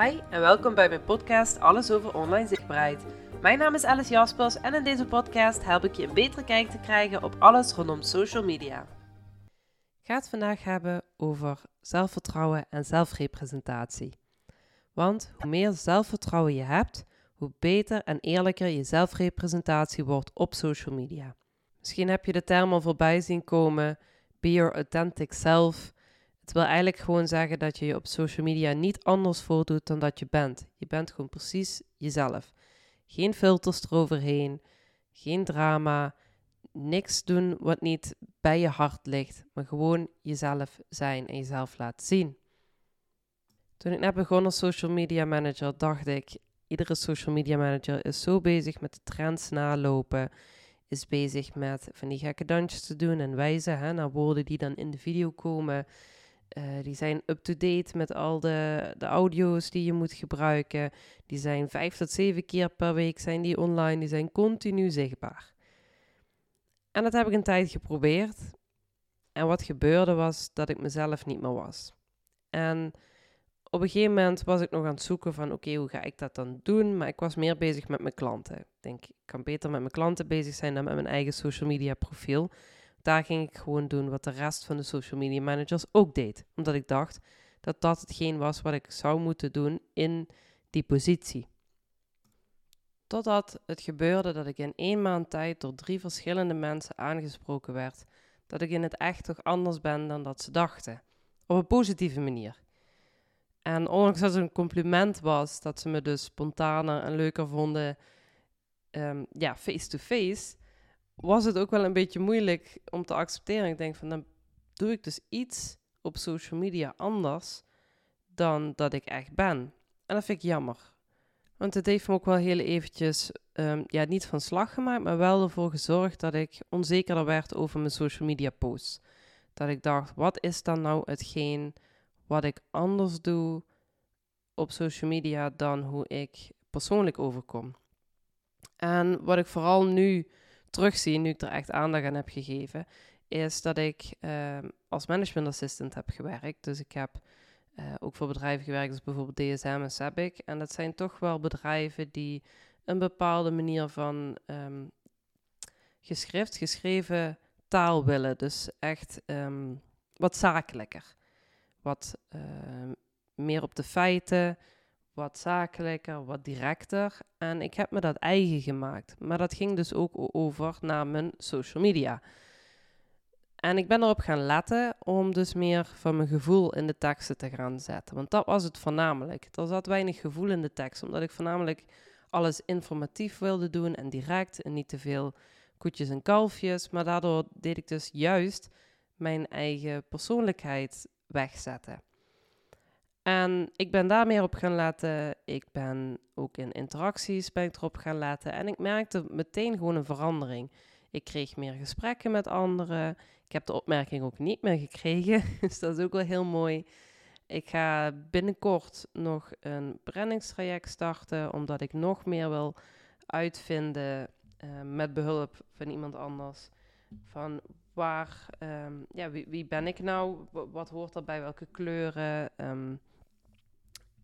Hi en welkom bij mijn podcast Alles over online zichtbaarheid. Mijn naam is Alice Jaspers en in deze podcast help ik je een betere kijk te krijgen op alles rondom social media. Ik ga het vandaag hebben over zelfvertrouwen en zelfrepresentatie. Want hoe meer zelfvertrouwen je hebt, hoe beter en eerlijker je zelfrepresentatie wordt op social media. Misschien heb je de term al voorbij zien komen: be your authentic self. Het wil eigenlijk gewoon zeggen dat je je op social media niet anders voordoet dan dat je bent. Je bent gewoon precies jezelf. Geen filters eroverheen, geen drama, niks doen wat niet bij je hart ligt, maar gewoon jezelf zijn en jezelf laten zien. Toen ik net begon als social media manager, dacht ik: iedere social media manager is zo bezig met de trends nalopen, is bezig met van die gekke dansjes te doen en wijzen hè, naar woorden die dan in de video komen. Uh, die zijn up-to-date met al de, de audio's die je moet gebruiken. Die zijn vijf tot zeven keer per week zijn die online. Die zijn continu zichtbaar. En dat heb ik een tijd geprobeerd. En wat gebeurde was dat ik mezelf niet meer was. En op een gegeven moment was ik nog aan het zoeken van oké, hoe ga ik dat dan doen? Maar ik was meer bezig met mijn klanten. Ik denk, ik kan beter met mijn klanten bezig zijn dan met mijn eigen social media profiel. Daar ging ik gewoon doen wat de rest van de social media managers ook deed. Omdat ik dacht dat dat hetgeen was wat ik zou moeten doen in die positie. Totdat het gebeurde dat ik in één maand tijd door drie verschillende mensen aangesproken werd dat ik in het echt toch anders ben dan dat ze dachten. Op een positieve manier. En ondanks dat het een compliment was, dat ze me dus spontaner en leuker vonden, um, ja, face-to-face, was het ook wel een beetje moeilijk om te accepteren. Ik denk van, dan doe ik dus iets op social media anders dan dat ik echt ben. En dat vind ik jammer. Want het heeft me ook wel heel eventjes, um, ja, niet van slag gemaakt, maar wel ervoor gezorgd dat ik onzekerder werd over mijn social media posts. Dat ik dacht, wat is dan nou hetgeen wat ik anders doe op social media dan hoe ik persoonlijk overkom? En wat ik vooral nu terugzie, nu ik er echt aandacht aan heb gegeven, is dat ik uh, als management assistant heb gewerkt. Dus ik heb uh, ook voor bedrijven gewerkt, dus bijvoorbeeld DSM en SABIC. En dat zijn toch wel bedrijven die een bepaalde manier van um, geschrift, geschreven taal willen. Dus echt um, wat zakelijker. Wat meer op de feiten, wat zakelijker, wat directer. En ik heb me dat eigen gemaakt. Maar dat ging dus ook over naar mijn social media. En ik ben erop gaan letten om dus meer van mijn gevoel in de teksten te gaan zetten. Want dat was het voornamelijk. Er zat weinig gevoel in de tekst, omdat ik voornamelijk alles informatief wilde doen en direct en niet te veel koetjes en kalfjes. Maar daardoor deed ik dus juist mijn eigen persoonlijkheid wegzetten. En ik ben daar meer op gaan letten. Ik ben ook in interacties ben ik erop gaan letten. En ik merkte meteen gewoon een verandering. Ik kreeg meer gesprekken met anderen. Ik heb de opmerking ook niet meer gekregen. Dus dat is ook wel heel mooi. Ik ga binnenkort nog een brandingstraject starten, omdat ik nog meer wil uitvinden uh, met behulp van iemand anders. Van waar, um, ja, wie, ben ik nou? Wat hoort er bij welke kleuren? Um,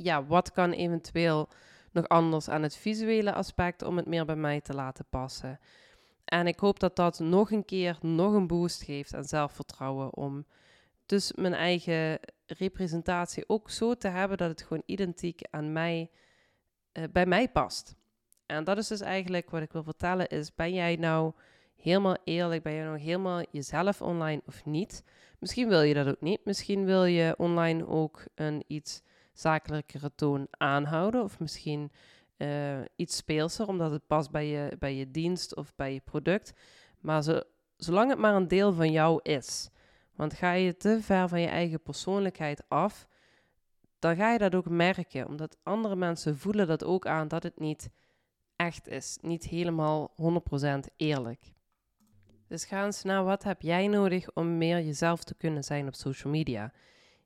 ja, wat kan eventueel nog anders aan het visuele aspect om het meer bij mij te laten passen. En ik hoop dat dat nog een keer nog een boost geeft aan zelfvertrouwen om dus mijn eigen representatie ook zo te hebben dat het gewoon identiek aan mij, uh, bij mij past. En dat is dus eigenlijk wat ik wil vertellen is, ben jij nou helemaal eerlijk, ben je nou helemaal jezelf online of niet? Misschien wil je dat ook niet. Misschien wil je online ook een iets zakelijkere toon aanhouden. Of misschien uh, iets speelser, omdat het past bij je, bij je dienst of bij je product. Maar zo, zolang het maar een deel van jou is. Want ga je te ver van je eigen persoonlijkheid af, dan ga je dat ook merken. Omdat andere mensen voelen dat ook aan dat het niet echt is. Niet helemaal 100% eerlijk. Dus ga eens naar wat heb jij nodig om meer jezelf te kunnen zijn op social media.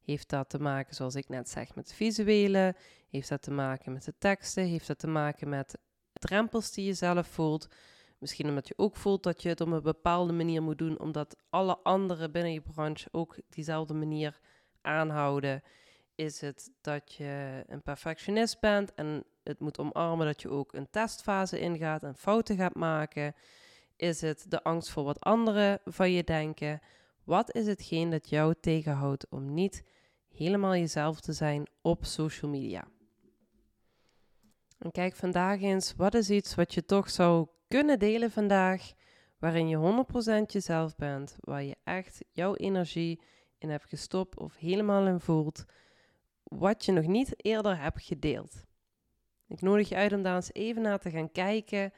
Heeft dat te maken, zoals ik net zeg, met het visuele? Heeft dat te maken met de teksten? Heeft dat te maken met drempels die je zelf voelt? Misschien omdat je ook voelt dat je het op een bepaalde manier moet doen, omdat alle anderen binnen je branche ook diezelfde manier aanhouden. Is het dat je een perfectionist bent en het moet omarmen dat je ook een testfase ingaat en fouten gaat maken? Is het de angst voor wat anderen van je denken? Wat is hetgeen dat jou tegenhoudt om niet helemaal jezelf te zijn op social media? En kijk vandaag eens, wat is iets wat je toch zou kunnen delen vandaag, waarin je 100% jezelf bent, waar je echt jouw energie in hebt gestopt of helemaal in voelt, wat je nog niet eerder hebt gedeeld. Ik nodig je uit om daar eens even naar te gaan kijken,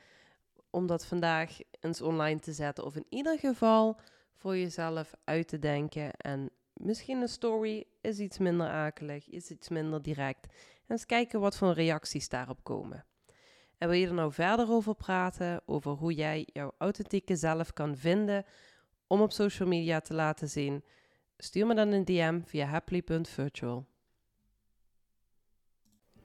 om dat vandaag eens online te zetten of in ieder geval voor jezelf uit te denken en misschien een story is iets minder akelig, is iets minder direct. En eens kijken wat voor reacties daarop komen. En wil je er nou verder over praten, over hoe jij jouw authentieke zelf kan vinden om op social media te laten zien? Stuur me dan een DM via happily.virtual.